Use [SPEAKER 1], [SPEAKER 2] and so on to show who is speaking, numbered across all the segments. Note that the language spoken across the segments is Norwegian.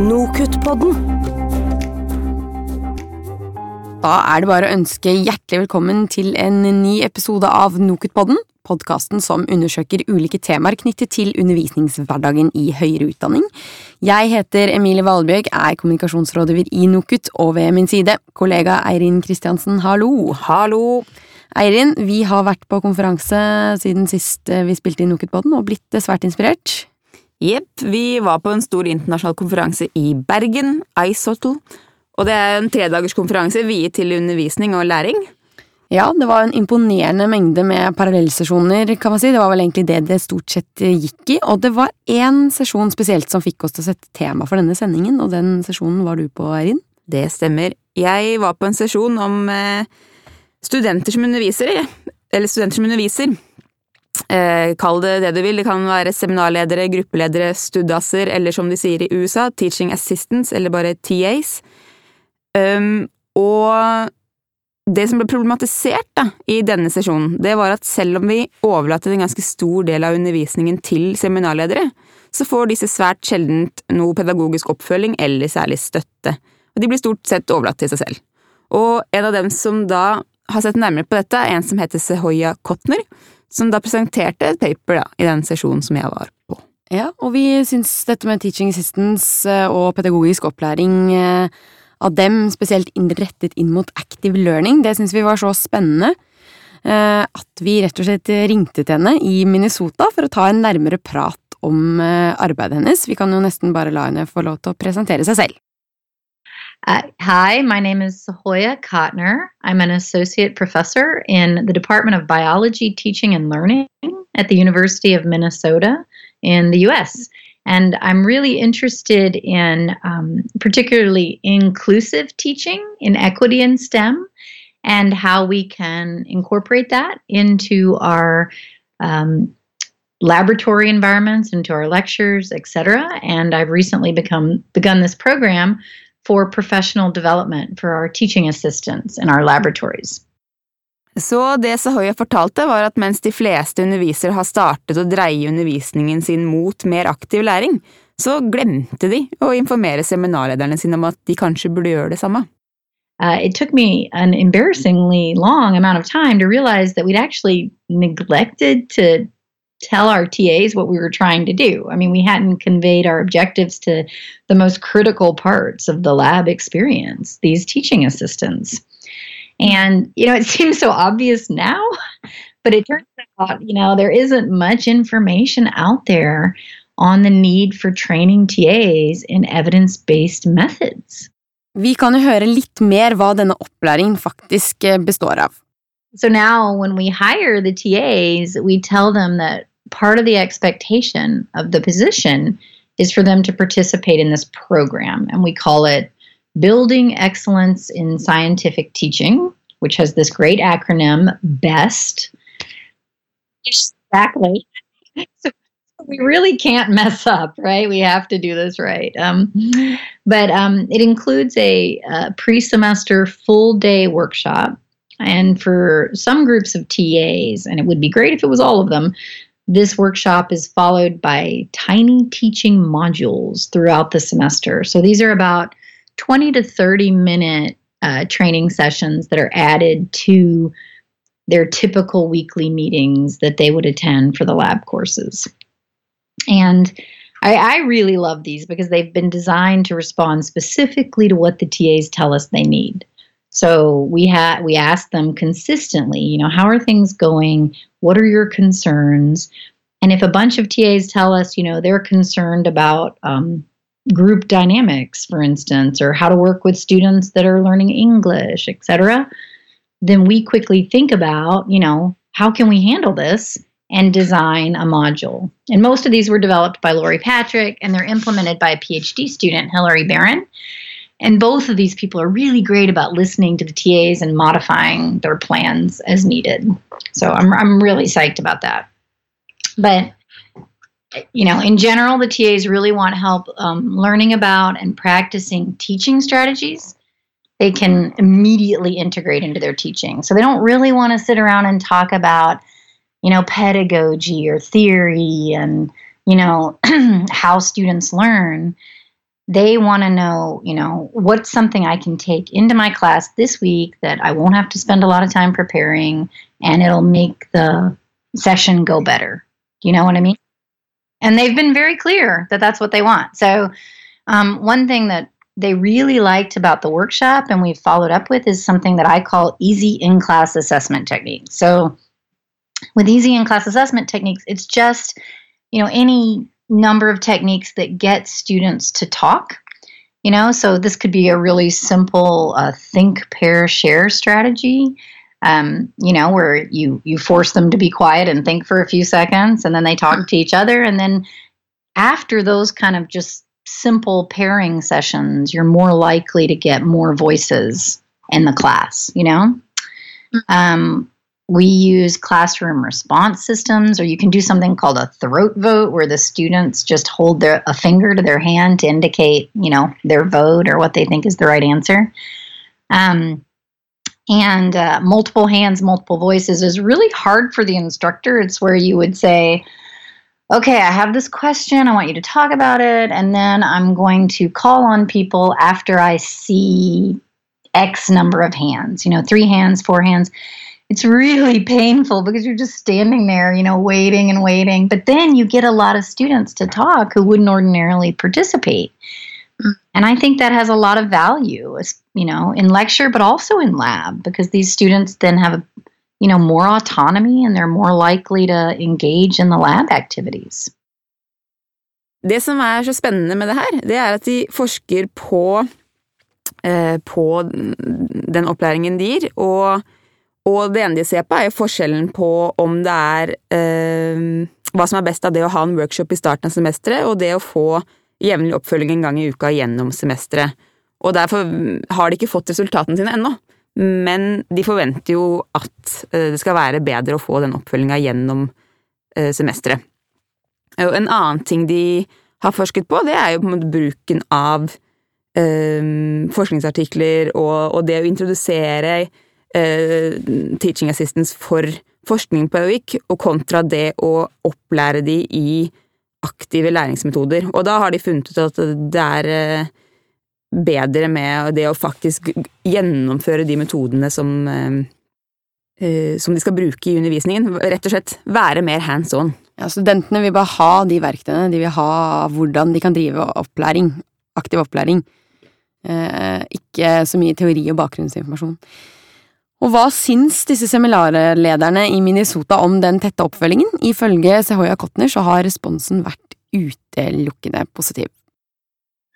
[SPEAKER 1] Nokutt-podden. Da er det bare å ønske hjertelig velkommen til en ny episode av Nokutt-podden. Podkasten som undersøker ulike temaer knyttet til undervisningshverdagen i høyere utdanning. Jeg heter Emilie Valbjørg, er kommunikasjonsrådgiver i NOKUT, og ved min side kollega Eirin Kristiansen, hallo.
[SPEAKER 2] Hallo!
[SPEAKER 1] Eirin, vi har vært på konferanse siden sist vi spilte i Nokutt-podden, og blitt svært inspirert.
[SPEAKER 2] Jepp, vi var på en stor internasjonal konferanse i Bergen, IceHottle. Og det er en tredagers konferanse viet til undervisning og læring.
[SPEAKER 1] Ja, det var en imponerende mengde med parallellsesjoner, kan man si. Det var vel egentlig det det stort sett gikk i. Og det var én sesjon spesielt som fikk oss til å sette tema for denne sendingen, og den sesjonen var du på, Eirin?
[SPEAKER 2] Det stemmer. Jeg var på en sesjon om eh, studenter som underviser, eller studenter som underviser. Eh, kall det det du vil, det kan være seminarledere, gruppeledere, studasser, eller som de sier i USA, teaching assistants, eller bare TAs. Um, og det som ble problematisert da, i denne sesjonen, det var at selv om vi overlater en ganske stor del av undervisningen til seminarledere, så får disse svært sjeldent noe pedagogisk oppfølging eller særlig støtte, og de blir stort sett overlatt til seg selv. Og en av dem som da har sett nærmere på dette, er en som heter Sehoya Kotner, som da presenterte et paper da, i den sesjonen som jeg var på.
[SPEAKER 1] Ja, og vi syns dette med teaching assistance og pedagogisk opplæring av dem, spesielt rettet inn mot active learning, det syns vi var så spennende at vi rett og slett ringte til henne i Minnesota for å ta en nærmere prat om arbeidet hennes. Vi kan jo nesten bare la henne få lov til å presentere seg selv.
[SPEAKER 3] Uh, hi, my name is Sahoya Kotner. I'm an associate professor in the Department of Biology, Teaching, and Learning at the University of Minnesota in the US. And I'm really interested in um, particularly inclusive teaching in equity and STEM and how we can incorporate that into our um, laboratory environments, into our lectures, etc. And I've recently become begun this program for professional development for our teaching assistants in our laboratories.
[SPEAKER 2] Så det Sahoya fortalte, var at mens de fleste undervisere har startet å dreie undervisningen sin mot mer aktiv læring, så glemte de å informere seminarlederne sine om at de kanskje burde gjøre det samme.
[SPEAKER 3] Uh, it took me an embarrassingly long amount of time to realize that we'd actually neglected to tell our TAs what we were trying to do. I mean, we hadn't conveyed our objectives to the most critical parts of the lab experience, these teaching assistants. And, you know, it seems so obvious now, but it turns out, you know, there isn't much information out there on the need for training TAs in evidence based methods.
[SPEAKER 1] Vi kan jo høre litt mer hva denne opplæringen faktisk eh, består av.
[SPEAKER 3] So now when we hire the TAs, we tell them that part of the expectation of the position is for them to participate in this program. And we call it Building Excellence in Scientific Teaching, which has this great acronym BEST. Exactly. So we really can't mess up, right? We have to do this right. Um, but um, it includes a, a pre semester full day workshop. And for some groups of TAs, and it would be great if it was all of them, this workshop is followed by tiny teaching modules throughout the semester. So these are about 20 to 30 minute uh, training sessions that are added to their typical weekly meetings that they would attend for the lab courses. And I, I really love these because they've been designed to respond specifically to what the TAs tell us they need. So we had we asked them consistently, you know, how are things going? What are your concerns? And if a bunch of TAs tell us, you know, they're concerned about um, group dynamics, for instance, or how to work with students that are learning English, etc., then we quickly think about, you know, how can we handle this and design a module. And most of these were developed by Lori Patrick, and they're implemented by a PhD student, Hilary Barron. And both of these people are really great about listening to the TAs and modifying their plans as needed. So I'm, I'm really psyched about that. But, you know, in general, the TAs really want help um, learning about and practicing teaching strategies they can immediately integrate into their teaching. So they don't really want to sit around and talk about, you know, pedagogy or theory and, you know, how students learn they want to know, you know, what's something I can take into my class this week that I won't have to spend a lot of time preparing and it'll make the session go better. You know what I mean? And they've been very clear that that's what they want. So, um, one thing that they really liked about the workshop and we've followed up with is something that I call easy in class assessment techniques. So, with easy in class assessment techniques, it's just, you know, any number of techniques that get students to talk. You know, so this could be a really simple uh, think, pair, share strategy. Um, you know, where you you force them to be quiet and think for a few seconds, and then they talk to each other, and then after those kind of just simple pairing sessions, you're more likely to get more voices in the class. You know, mm-hmm. um, we use classroom response systems, or you can do something called a throat vote, where the students just hold their a finger to their hand to indicate, you know, their vote or what they think is the right answer. Um, and uh, multiple hands, multiple voices is really hard for the instructor. It's where you would say, okay, I have this question. I want you to talk about it. And then I'm going to call on people after I see X number of hands, you know, three hands, four hands it's really painful because you're just standing there, you know, waiting and waiting. But then you get a lot of students to talk who wouldn't ordinarily participate. Mm. And I think that has a lot of value, you know, in lecture, but also in lab, because these students then have, a you know, more autonomy and they're more likely to engage in the lab activities.
[SPEAKER 2] Det som er så spennende med det her, det er at de forsker på, eh, på den opplæringen de gir, og Og det ene de ser på, er jo forskjellen på om det er eh, Hva som er best av det å ha en workshop i starten av semesteret, og det å få jevnlig oppfølging en gang i uka gjennom semesteret. Og derfor har de ikke fått resultatene sine ennå, men de forventer jo at eh, det skal være bedre å få den oppfølginga gjennom eh, semesteret. Og en annen ting de har forsket på, det er jo på en måte bruken av eh, forskningsartikler og, og det å introdusere eh, teaching assistance for forskning på pedagogikk, og kontra det å opplære de i aktive læringsmetoder. Og da har de funnet ut at det er eh, bedre med det å faktisk gjennomføre de metodene som, eh, eh, som de skal bruke i undervisningen. Rett og slett være mer hands on.
[SPEAKER 1] Ja, Studentene vil bare ha de verktøyene, de vil ha hvordan de kan drive opplæring, aktiv opplæring. ikke så mye teori og bakgrunnsinformasjon. Og hva syns disse seminarlederne i Minnesota om den tette oppfølgingen? Ifølge Sehoya Kotner så har responsen vært utelukkende positiv.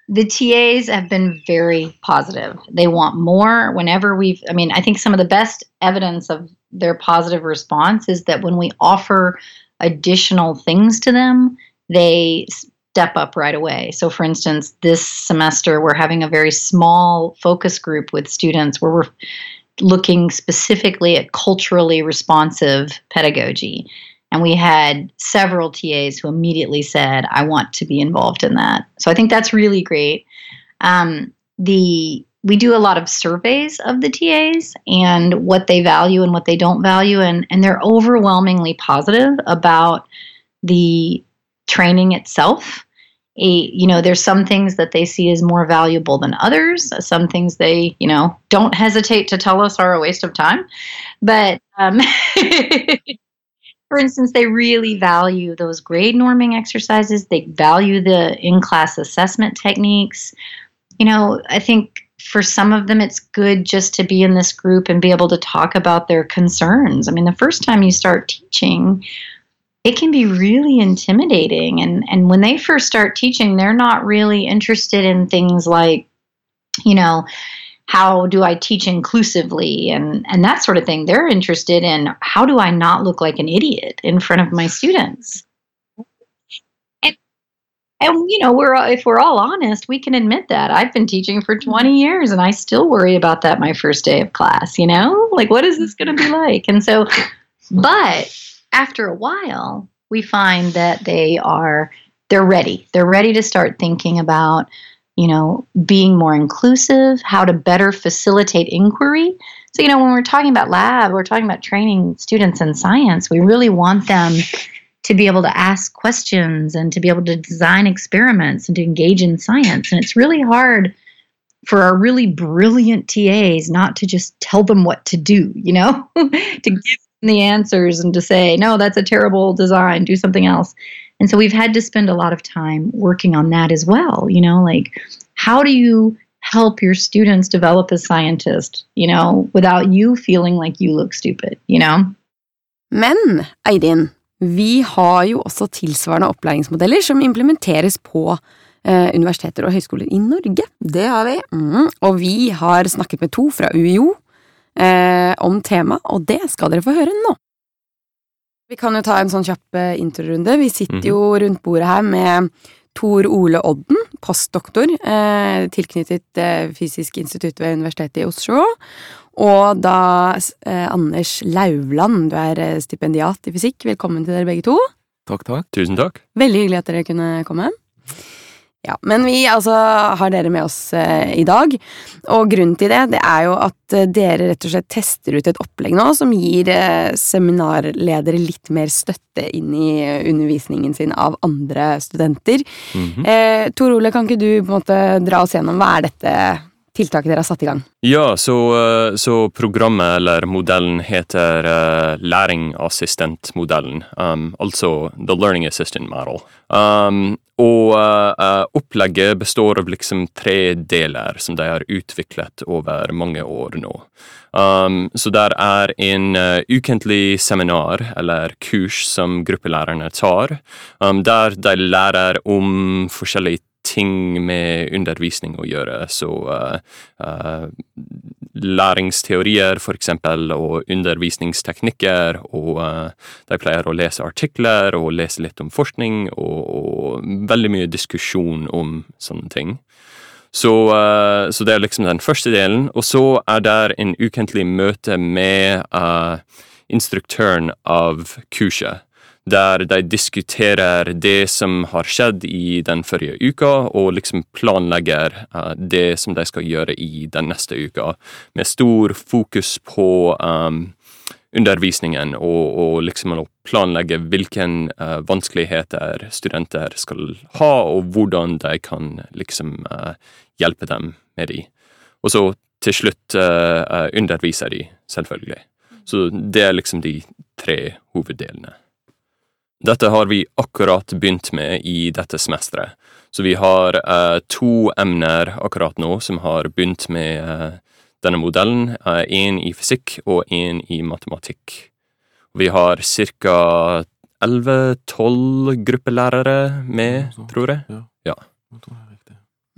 [SPEAKER 3] the TAs have been very positive. They want more whenever we've, I mean, I think some of the best evidence of their positive response is that when we offer additional things to them, they step up right away. So, for instance, this semester we're having a very small focus group with students where we're looking specifically at culturally responsive pedagogy. And we had several TAs who immediately said, I want to be involved in that. So I think that's really great. Um, the we do a lot of surveys of the TAs and what they value and what they don't value, and, and they're overwhelmingly positive about the training itself a you know there's some things that they see as more valuable than others. Some things they you know don't hesitate to tell us are a waste of time. But um, for instance they really value those grade norming exercises. They value the in-class assessment techniques. You know i think for some of them it's good just to be in this group and be able to talk about their concerns. I mean the first time you start teaching it can be really intimidating. And and when they first start teaching they're not really interested in things like you know how do i teach inclusively and and that sort of thing. They're interested in how do i not look like an idiot in front of my students? And and you know we're if we're all honest we can admit that. I've been teaching for mm-hmm. 20 years and i still worry about that my first day of class you know? Like what is this going to be like? And so but after a while, we find that they are they're ready. They're ready to start thinking about, you know, being more inclusive, how to better facilitate inquiry. So, you know, when we're talking about lab, we're talking about training students in science, we really want them to be able to ask questions and to be able to design experiments and to engage in science. And it's really hard for our really brilliant TAs not to just tell them what to do, you know, to give the answers and to say, no, that's a terrible design, do something else. And so we've had to spend a lot of time working on that as well, you know, like how do you help your students develop as scientists, you know, without you feeling like you look stupid, you know?
[SPEAKER 1] Men, Aydin, vi har jo også tilsvarende opplæringsmodeller som implementeres på eh, universiteter og høyskoler i Norge.
[SPEAKER 2] Det har vi.
[SPEAKER 1] Mm, og vi har snakket med to fra UiO eh, om temaet, og det skal dere få høre nå. Vi kan jo ta en sånn kjapp eh, introrunde. Vi sitter jo rundt bordet her med Tor Ole Odden, postdoktor eh, tilknyttet eh, Fysisk institutt ved Universitetet i Oslo. Og da eh, Anders Lauvland, du er eh, stipendiat i fysikk. Velkommen til dere begge to.
[SPEAKER 4] Takk, takk.
[SPEAKER 5] Tusen takk.
[SPEAKER 1] Veldig hyggelig at dere kunne komme. Ja, Men vi altså har dere med oss eh, i dag, og grunnen til det, det er jo at eh, dere rett og slett tester ut et opplegg nå som gir eh, seminarledere litt mer støtte inn i undervisningen sin av andre studenter.
[SPEAKER 5] Mhm.
[SPEAKER 1] eh, Tor Ole, kan ikke du på en måte dra oss gjennom hva er dette tiltaket dere har satt i gang?
[SPEAKER 5] Ja, så, eh, så programmet eller modellen heter uh, læringassistentmodellen. Um, altså The Learning Assistant Model. Um, og uh, opplegget består av liksom tre deler som de har utviklet over mange år nå. Um, så der er en uh, ukentlig seminar eller kurs som gruppelærerne tar, um, der de lærer om forskjellige ting med undervisning å gjøre. Så uh, uh, læringsteorier, for eksempel, og undervisningsteknikker. Og uh, de pleier å lese artikler og lese litt om forskning, og, og veldig mye diskusjon om sånne ting. Så, så det er liksom den første delen. Og så er der en ukentlig møte med instruktøren av kurset der de diskuterer det som har skjedd i den forrige uka, og liksom planlegger uh, det som de skal gjøre i den neste uka, med stor fokus på um, undervisningen og, og liksom å planlegge hvilke uh, vanskeligheter studenter skal ha, og hvordan de kan liksom uh, hjelpe dem med de. Og så til slutt underviser de, selvfølgelig. Så det er liksom de tre hoveddelene. Dette har vi akkurat begynt med i dette semesteret. Så vi har eh, to emner akkurat nå som har begynt med eh, denne modellen. Én i fysikk og én i matematikk. Vi har ca. 11-12 gruppelærere med, tror jeg.
[SPEAKER 4] Ja.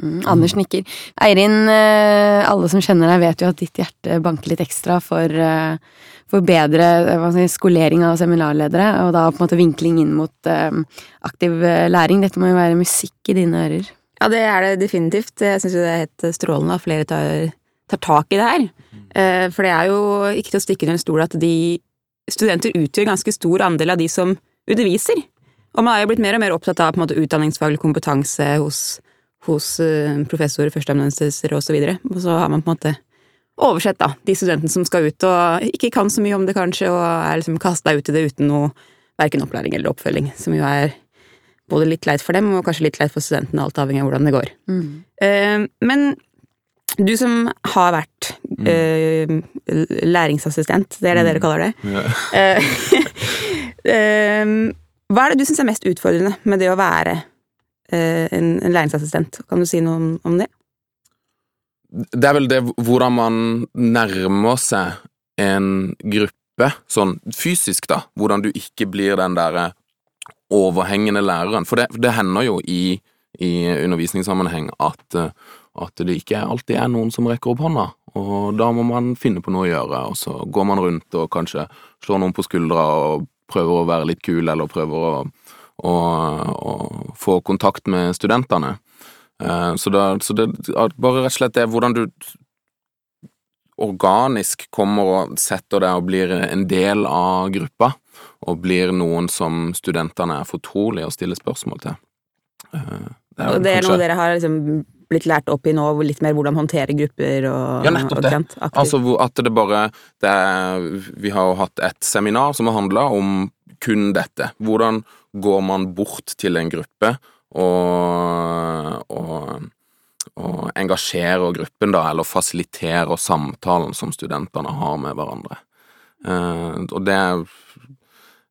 [SPEAKER 1] Mm, Anders nikker. Eirin, eh, alle som kjenner deg, vet jo at ditt hjerte banker litt ekstra for, eh, for bedre eh, hva si, skolering av seminarledere, og da på en måte vinkling inn mot aktiv læring. Dette må jo være musikk i dine ører.
[SPEAKER 2] Ja, det er det definitivt. Jeg syns jo det er helt strålende at flere tar, tar tak i det her. Eh, For det er jo ikke til å stikke under en stol at de studenter utgjør ganske stor andel av de som underviser. Og man er jo blitt mer og mer opptatt av på en måte, utdanningsfaglig kompetanse hos, hos eh, professorer, førsteamanuenser og så videre. Og så har man på en måte oversett da, de studentene som skal ut og ikke kan så mye om det kanskje, og er liksom kasta ut i det uten noe verken opplæring eller oppfølging, som jo er både litt leit for dem og kanskje litt leit for studentene, alt avhengig av hvordan det går. Eh, men du som har vært uh, læringsassistent, det er det dere kaller det. Yeah. uh, hva er det du syns er mest utfordrende med det å være en, en læringsassistent? Kan du si noe om, om det?
[SPEAKER 4] Det er vel det hvordan man nærmer seg en gruppe, sånn fysisk, da. Hvordan du ikke blir den derre overhengende læreren. For det, det hender jo i, i undervisningssammenheng at, eh, at det ikke alltid er noen som rekker opp hånda, og da må man finne på noe å gjøre, og så går man rundt og kanskje slår noen på skuldra og prøver å være litt kul, eller prøver å, å, å få kontakt med studentene. Eh, Så, da, så det er bare rett og slett det hvordan du organisk kommer og setter deg og blir en del av gruppa, og blir noen som studentene er fortrolige å stille spørsmål til. Eh,
[SPEAKER 2] Og det er
[SPEAKER 4] kanskje-
[SPEAKER 2] noe dere har liksom blitt lært opp i nå, litt mer hvordan håndtere grupper og
[SPEAKER 4] Ja, nettopp
[SPEAKER 2] og
[SPEAKER 4] det. Altså at det bare det er, Vi har jo hatt et seminar som har handla om kun dette. Hvordan går man bort til en gruppe og, og, og engasjerer gruppen, da, eller fasiliterer samtalen som studentene har med hverandre. Eh, og det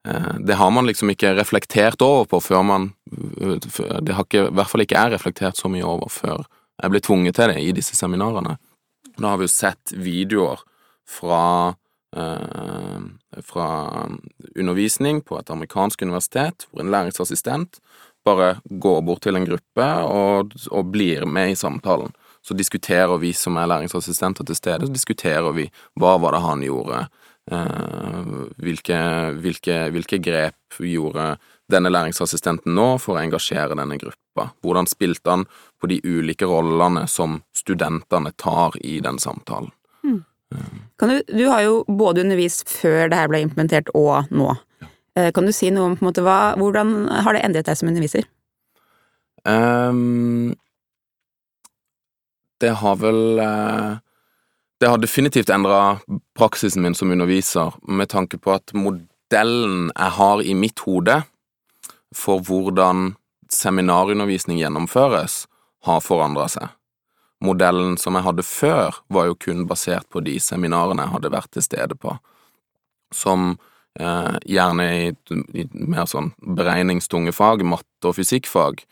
[SPEAKER 4] eh, det har man liksom ikke reflektert over på før man Det har ikke, i hvert fall ikke jeg reflektert så mye over før jeg ble tvunget til det i disse seminarene. Da har vi jo sett videoer fra Eh, fra undervisning på et amerikansk universitet, hvor en læringsassistent bare går bort til en gruppe og, og blir med i samtalen. Så diskuterer vi som er læringsassistenter til stede, så diskuterer vi hva var det han gjorde, eh, hvilke, hvilke, hvilke grep gjorde denne læringsassistenten nå for å engasjere denne gruppa? Hvordan spilte han på de ulike rollene som studentene tar i den samtalen?
[SPEAKER 2] Du, du, har jo både undervist før det her ble implementert og nå. Ja. Kan du si noe om på en måte, hva, hvordan har det endret deg som underviser? Um,
[SPEAKER 4] det har vel uh, Det har definitivt endra praksisen min som underviser, med tanke på at modellen jeg har i mitt hode for hvordan seminarundervisning gjennomføres, har forandra seg modellen som jeg hadde før, var jo kun basert på de seminarene jeg hadde vært til stede på, som eh, gjerne i, i, mer sånn beregningstunge fag, matte- og fysikkfag,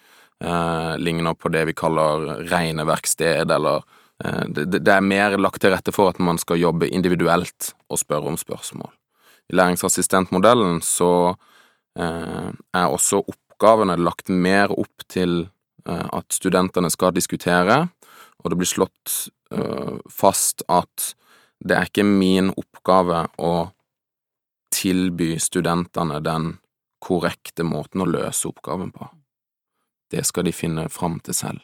[SPEAKER 4] eh, ligner på det vi kaller regneverksted, eller eh, det, det, er mer lagt til rette for at man skal jobbe individuelt og spørre om spørsmål. I læringsassistentmodellen så eh, er også oppgavene lagt mer opp til eh, at studentene skal diskutere, og det blir slått uh, fast at det er ikke min oppgave å tilby studentene den korrekte måten å løse oppgaven på. Det skal de finne fram til selv.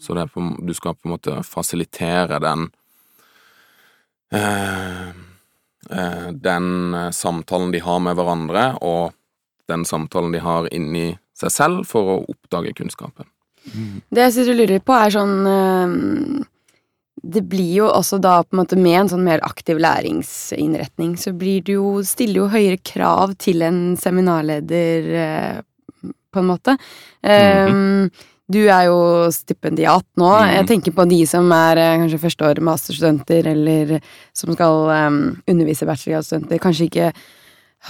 [SPEAKER 4] Så på, du skal på en måte fasilitere den eh, eh, Den samtalen de har med hverandre, og den samtalen de har inni seg selv for å oppdage kunnskapen.
[SPEAKER 1] Det jeg sitter og lurer på, er sånn eh, Det blir jo også da på en måte med en sånn mer aktiv læringsinnretning, så blir det jo Stiller jo høyere krav til en seminarleder, eh, på en måte. Mm Um, Du er jo stipendiat nå. Mm. Jeg tenker på de som er kanskje førsteår masterstudenter, eller som skal um, undervise bachelorgradsstudenter. Kanskje ikke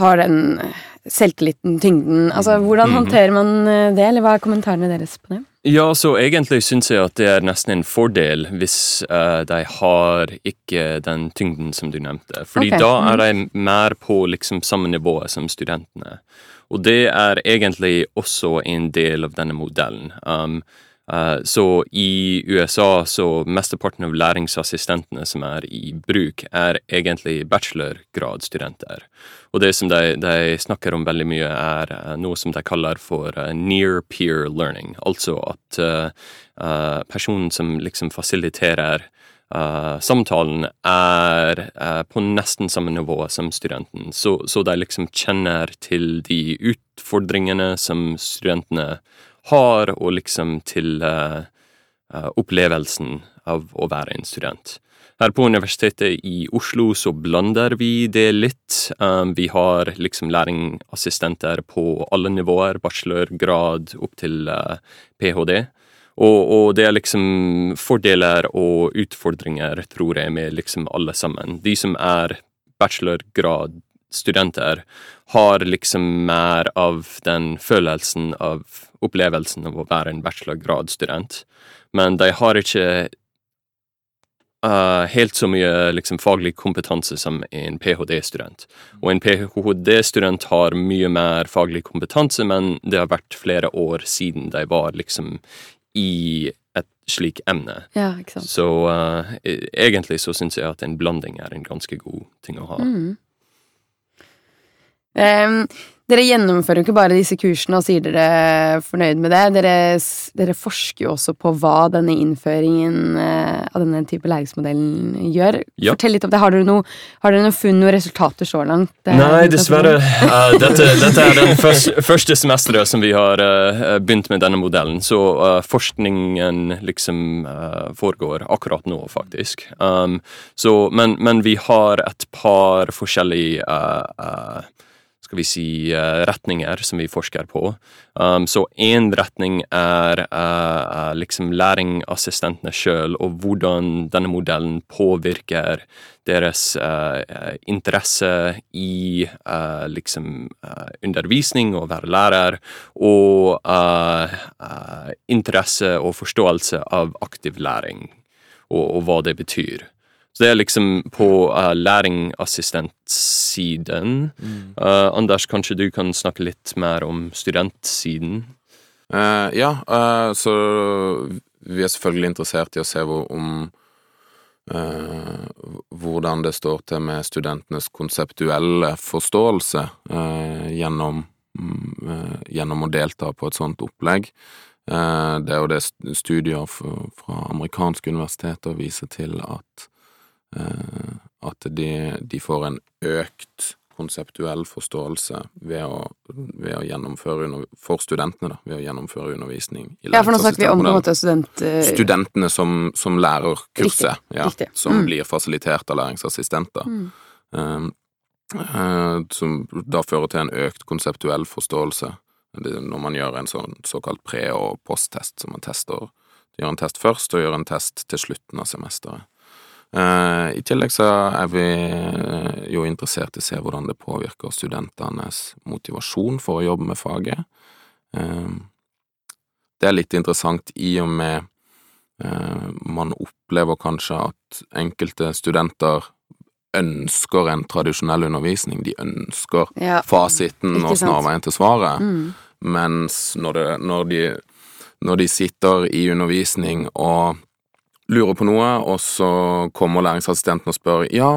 [SPEAKER 1] har den selvtilliten, tyngden. Altså, hvordan mm. håndterer man det, eller hva er kommentarene deres på det?
[SPEAKER 5] Ja, så egentlig syns jeg at det er nesten en fordel hvis uh, de har ikke den tyngden som du nevnte. Fordi okay. da er de mm. mer på liksom samme nivå som studentene. Og det er egentlig også en del av denne modellen. Um, så i USA så mesteparten av læringsassistentene som er i bruk, er egentlig bachelorgradsstudenter. Og det som de, de, snakker om veldig mye, er uh, noe som de kaller for uh, near peer learning. Altså at uh, personen som liksom fasiliterer samtalen, er på nesten samme nivå som studenten. Så, så, de liksom kjenner til de utfordringene som studentene og liksom til opplevelsen av å være en student. Her på Universitetet i Oslo så blander vi det litt. Um, vi har liksom læringassistenter på alle nivåer, bachelorgrad opp til uh, ph.d. Og, og, det er liksom fordeler og utfordringer, tror jeg, med liksom alle sammen. De som er bachelorgradstudenter, har liksom mer av den følelsen av opplevelsen av å være en bachelorgradstudent. Men de har ikke uh, helt så mye liksom, faglig kompetanse som en ph.d.-student. Og en ph.d.-student har mye mer faglig kompetanse, men det har vært flere år siden de var liksom i et slik emne.
[SPEAKER 1] Ja, ikke sant.
[SPEAKER 5] Så uh, egentlig så syns jeg at en blanding er en ganske god ting å ha.
[SPEAKER 1] Mm. Um, dere gjennomfører jo ikke bare disse kursene og sier dere er fornøyd med det. Dere, dere forsker jo også på hva denne innføringen uh, av denne type læringsmodellen gjør. Ja. Fortell litt om det. Har dere noe, har dere noe funn, noen resultater så langt?
[SPEAKER 5] Uh, Nei, dessverre. Uh, dette, dette, er den første, første semesteret som vi har begynt med denne modellen. Så forskningen liksom foregår akkurat nå, faktisk. Um, så, men, men, vi har et par forskjellige skal vi si, uh, retninger som vi forsker på. Um, så én retning er uh, liksom læringassistentene sjøl, og hvordan denne modellen påvirker deres interesse i liksom undervisning og være lærer, og interesse og forståelse av aktiv læring, og, og hva det betyr. Så det er liksom på uh, læringassistentsiden. Mm. Uh, Anders, kanskje du kan snakke litt mer om studentsiden?
[SPEAKER 4] Uh, ja, så vi er selvfølgelig interessert i å se hvor, om hvordan det står til med studentenes konseptuelle forståelse gjennom, mm, gjennom å delta på et sånt opplegg. Det er jo det studier fra amerikanske universiteter viser til at Eh, at de, de, får en økt konseptuell forståelse ved å, ved å gjennomføre for studentene, da, ved å gjennomføre undervisning
[SPEAKER 1] i Ja, for nå snakker vi om på en måte student...
[SPEAKER 4] Uh... Studentene som, som lærer kurset, riktig, ja, riktig. som mm. blir fasilitert av læringsassistenter. Mm. Um, uh, som da fører til en økt konseptuell forståelse det, når man gjør en sånn såkalt pre- og posttest, som man tester Gjør en test først og gjør en test til slutten av semesteret. Uh, I tillegg så er vi uh, jo interessert i å se hvordan det påvirker studentenes motivasjon for å jobbe med faget. Uh, det er litt interessant i og med man opplever kanskje at enkelte studenter ønsker en tradisjonell undervisning. De ønsker ja, fasiten og snarveien til svaret. Mm. Mens når, det, når, de, når de sitter i undervisning og lurer på noe, og så kommer læringsassistenten og spør ja,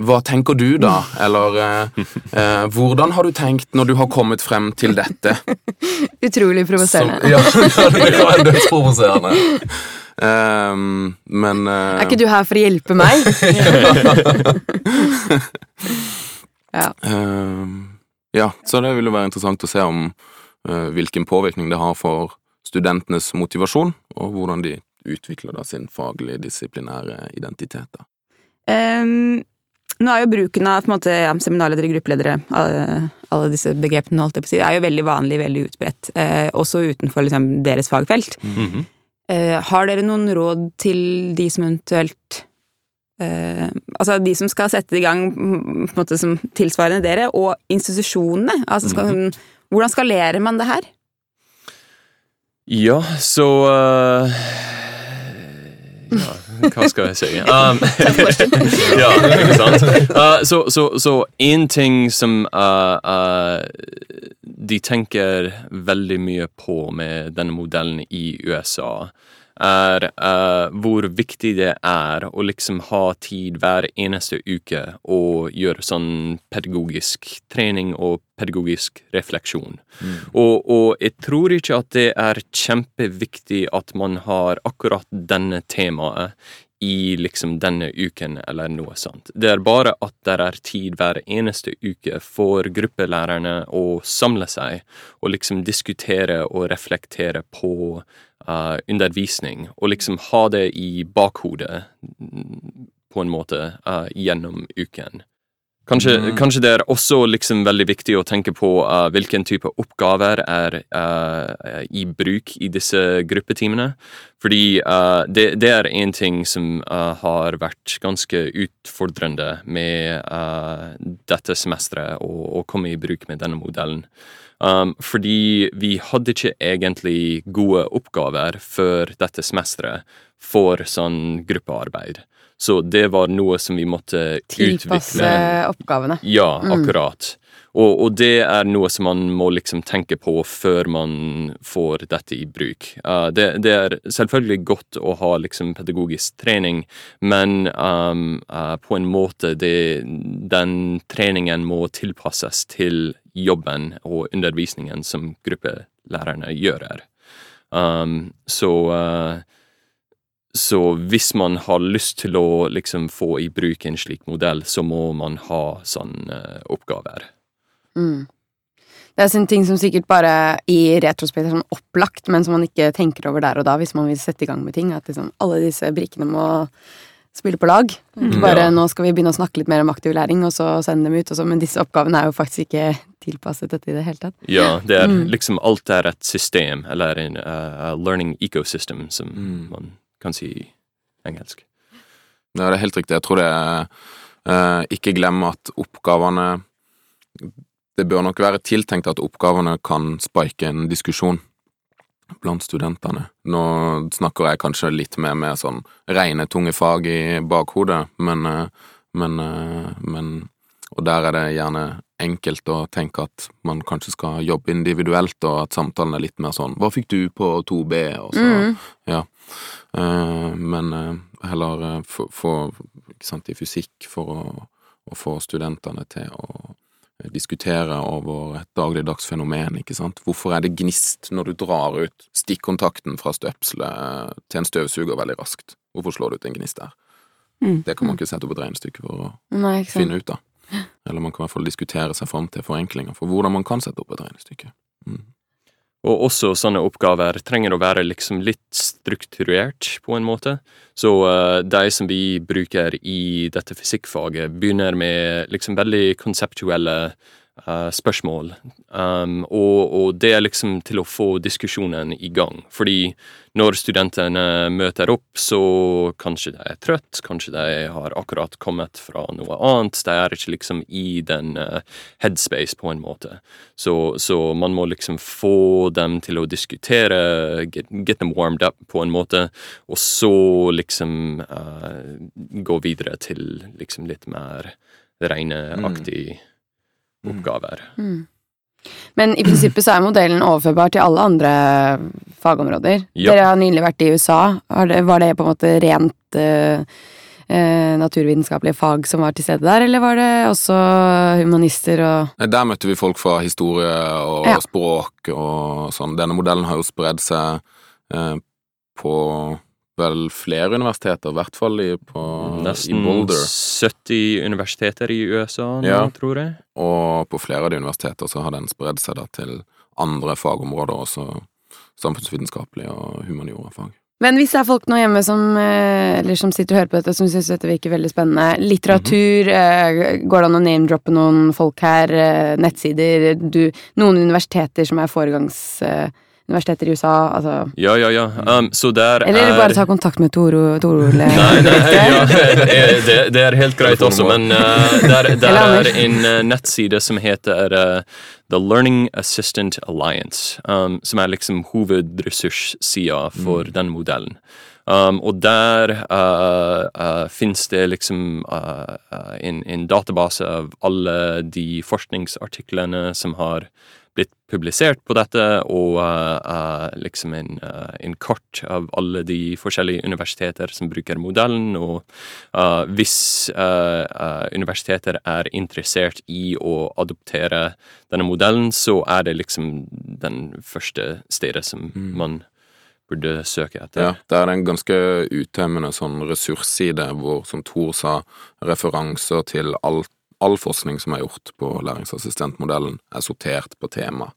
[SPEAKER 4] hva tenker du da, eller eh, eh, hvordan har du tenkt når du har kommet frem til dette?
[SPEAKER 1] Utrolig provoserende.
[SPEAKER 4] Ja, det er dødsprovoserende. Um, men uh,
[SPEAKER 1] Er ikke du her for å hjelpe meg?
[SPEAKER 4] ja. Um, ja, så det vil jo være interessant å se om uh, hvilken påvirkning det har for studentenes motivasjon, og hvordan de utvikler da sin faglige, disiplinære identitet. da.
[SPEAKER 2] Um, nå er jo bruken av på en måte, ja, seminarledere, gruppeledere, alle, alle, disse begrepene, holdt jeg på å si, er jo veldig vanlig, veldig utbredt, eh, også utenfor liksom, deres fagfelt. Mm -hmm. eh, har dere noen råd til de som eventuelt eh, Altså de som skal sette i gang på en måte som tilsvarende dere, og institusjonene? Altså skal, mm -hmm. Hvordan skalerer man det her?
[SPEAKER 5] Ja, så uh ja, hva skal jeg si? Um, ja, ikke sant? Uh, så, én så en ting som uh, uh, de tenker veldig mye på med denne modellen i USA, er uh, hvor viktig det er å liksom ha tid hver eneste uke og gjøre sånn pedagogisk trening og pedagogisk refleksjon. Mm. Og, og, jeg tror ikke at det er kjempeviktig at man har akkurat denne temaet i liksom denne uken, eller noe sånt. Det er bare at det er tid hver eneste uke for gruppelærerne å samle seg og liksom diskutere og reflektere på uh, undervisning, og liksom ha det i bakhodet på en måte uh, gjennom uken. Kanskje, mm. kanskje, det er også liksom veldig viktig å tenke på uh, hvilken type oppgaver er uh, i bruk i disse gruppetimene. Fordi uh, det, det, er en ting som har vært ganske utfordrende med dette semesteret, å, komme i bruk med denne modellen. Um, fordi vi hadde ikke egentlig gode oppgaver før dette semesteret for sånn gruppearbeid. Så det var noe som vi måtte
[SPEAKER 1] Tilpasse utvikle. Tilpasse oppgavene.
[SPEAKER 5] Ja, mm. akkurat. Mm. Og, og, det er noe som man må liksom tenke på før man får dette i bruk. Uh, det, det, er selvfølgelig godt å ha liksom pedagogisk trening, men um, uh, på en måte det, den treningen må tilpasses til jobben og undervisningen som gruppelærerne gjør. Um, så uh, så hvis man har lyst til å liksom få i bruk en slik modell, så må man ha sånne uh, oppgaver.
[SPEAKER 1] Mm. Det er sånne ting som sikkert bare i retrospekt er sånn opplagt, men som man ikke tenker over der og da hvis man vil sette i gang med ting. At liksom alle disse brikkene må spille på lag. Ikke
[SPEAKER 4] Mm.
[SPEAKER 1] bare
[SPEAKER 5] Ja.
[SPEAKER 1] nå skal vi begynne å snakke litt mer om aktiv læring, og så sende dem ut. Og så, men disse oppgavene er jo faktisk ikke tilpasset dette i det hele tatt.
[SPEAKER 5] Ja, det er
[SPEAKER 1] Mm.
[SPEAKER 5] liksom alt er et system, eller en uh, learning ecosystem, som
[SPEAKER 4] Mm.
[SPEAKER 5] man kan si i engelsk.
[SPEAKER 4] Ja, det er helt riktig. Jeg tror det er uh, Ikke glem at oppgavene Det bør nok være tiltenkt at oppgavene kan spike en diskusjon blant studentene. Nå snakker jeg kanskje litt mer med sånn rene, tunge fag i bakhodet, men, eh, men, eh, men Og der er det gjerne enkelt å tenke at man kanskje skal jobbe individuelt, og at samtalen er litt mer sånn 'Hva fikk du på 2B?' og så
[SPEAKER 1] Mm.
[SPEAKER 4] ja. Eh, men heller få få- ikke sant, i fysikk for å, å få studentene til å diskutere over et dagligdags fenomen, ikke sant. Hvorfor er det gnist når du drar ut stikkontakten fra støpselet til en støvsuger veldig raskt? Hvorfor slår du ut en gnist der?
[SPEAKER 1] Mm.
[SPEAKER 4] Det kan man ikke sette opp et regnestykke for å
[SPEAKER 1] Nei,
[SPEAKER 4] finne ut av. Eller man kan i hvert fall diskutere seg fram til forenklinger for hvordan man kan sette opp et regnestykke. Mm.
[SPEAKER 5] Og også sånne oppgaver trenger å være liksom litt strukturert, på en måte. Så uh, de som vi bruker i dette fysikkfaget, begynner med liksom veldig konseptuelle spørsmål. Um, og, og det er liksom til å få diskusjonen i gang. Fordi når studentene møter opp, så kanskje de er trøtt, kanskje de har akkurat kommet fra noe annet. De er ikke liksom i den eh, headspace, på en måte. Så, så man må liksom få dem til å diskutere, get, get them warmed up på en måte, og så liksom uh, gå videre til liksom litt mer regneaktig
[SPEAKER 4] Mm.
[SPEAKER 5] Oppgaver.
[SPEAKER 1] Mm. Men i prinsippet så er modellen overførbar til alle andre fagområder.
[SPEAKER 5] Ja.
[SPEAKER 1] Dere har nylig vært i USA. Var det, på en måte rent eh, eh, naturvitenskapelige fag som var til stede der, eller var det også humanister og
[SPEAKER 4] Der møtte vi folk fra historie og
[SPEAKER 1] Ja.
[SPEAKER 4] språk og sånn. Denne modellen har jo spredd seg eh, på vel flere universiteter, i hvert fall i, på, i
[SPEAKER 5] Nesten
[SPEAKER 4] Boulder.
[SPEAKER 5] 70 universiteter i USA nå,
[SPEAKER 4] Ja.
[SPEAKER 5] tror jeg.
[SPEAKER 4] Og på flere av de universiteter så har den spredd seg da til andre fagområder, også samfunnsvitenskapelige og humaniorafag.
[SPEAKER 1] Men hvis det er folk nå hjemme som, eh, eller som sitter og hører på dette, som syns dette virker veldig spennende Litteratur, eh, går det an å name-droppe noen folk her? eh, Nettsider? Du, noen universiteter som er foregangsuniversiteter i USA? Altså
[SPEAKER 5] Ja, ja, ja. Um, så der
[SPEAKER 1] Eller
[SPEAKER 5] er
[SPEAKER 1] bare ta kontakt med Toro, Toro.
[SPEAKER 5] Nei, nei, ja, det, det er helt greit også, men uh, der, der er en uh, nettside som heter uh, The Learning Assistant Alliance, um, som er liksom hovedressurssida for den modellen. Um, og der uh, uh, finnes det liksom uh, uh, en, en database av alle de forskningsartiklene som har blitt publisert på dette, og uh, liksom en, uh, en kart av alle de forskjellige universiteter som bruker modellen, og uh, hvis universiteter er interessert i å adoptere denne modellen, så er det liksom den første stedet som
[SPEAKER 4] Mm.
[SPEAKER 5] man burde søke etter.
[SPEAKER 4] Ja, det er en ganske uttømmende sånn ressursside hvor, som Thor sa, referanser til all, all forskning som er gjort på læringsassistentmodellen, er sortert på tema.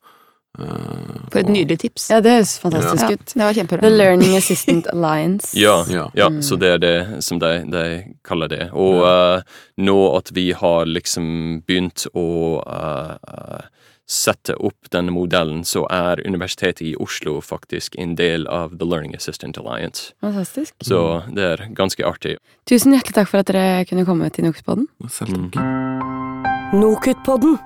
[SPEAKER 4] Eh,
[SPEAKER 2] For et nydelig tips.
[SPEAKER 1] Ja, det høres fantastisk
[SPEAKER 2] Ja,
[SPEAKER 1] ut.
[SPEAKER 2] det var kjempebra.
[SPEAKER 1] The Learning Assistant Alliance.
[SPEAKER 5] Ja,
[SPEAKER 4] Ja.
[SPEAKER 5] ja
[SPEAKER 1] Mm.
[SPEAKER 5] så det er det som de, de kaller det. Og uh, nå at vi har liksom begynt å eh, eh, sette opp denne modellen, så er Universitetet i Oslo faktisk en del av The Learning Assistant Alliance.
[SPEAKER 1] Fantastisk.
[SPEAKER 5] Så det er ganske artig.
[SPEAKER 1] Tusen hjertelig takk for at dere kunne komme til Nokspodden.
[SPEAKER 4] Selv takk.
[SPEAKER 5] Mm.
[SPEAKER 6] Nokutpodden.